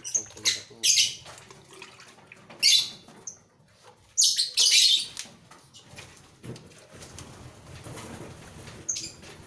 conexão com o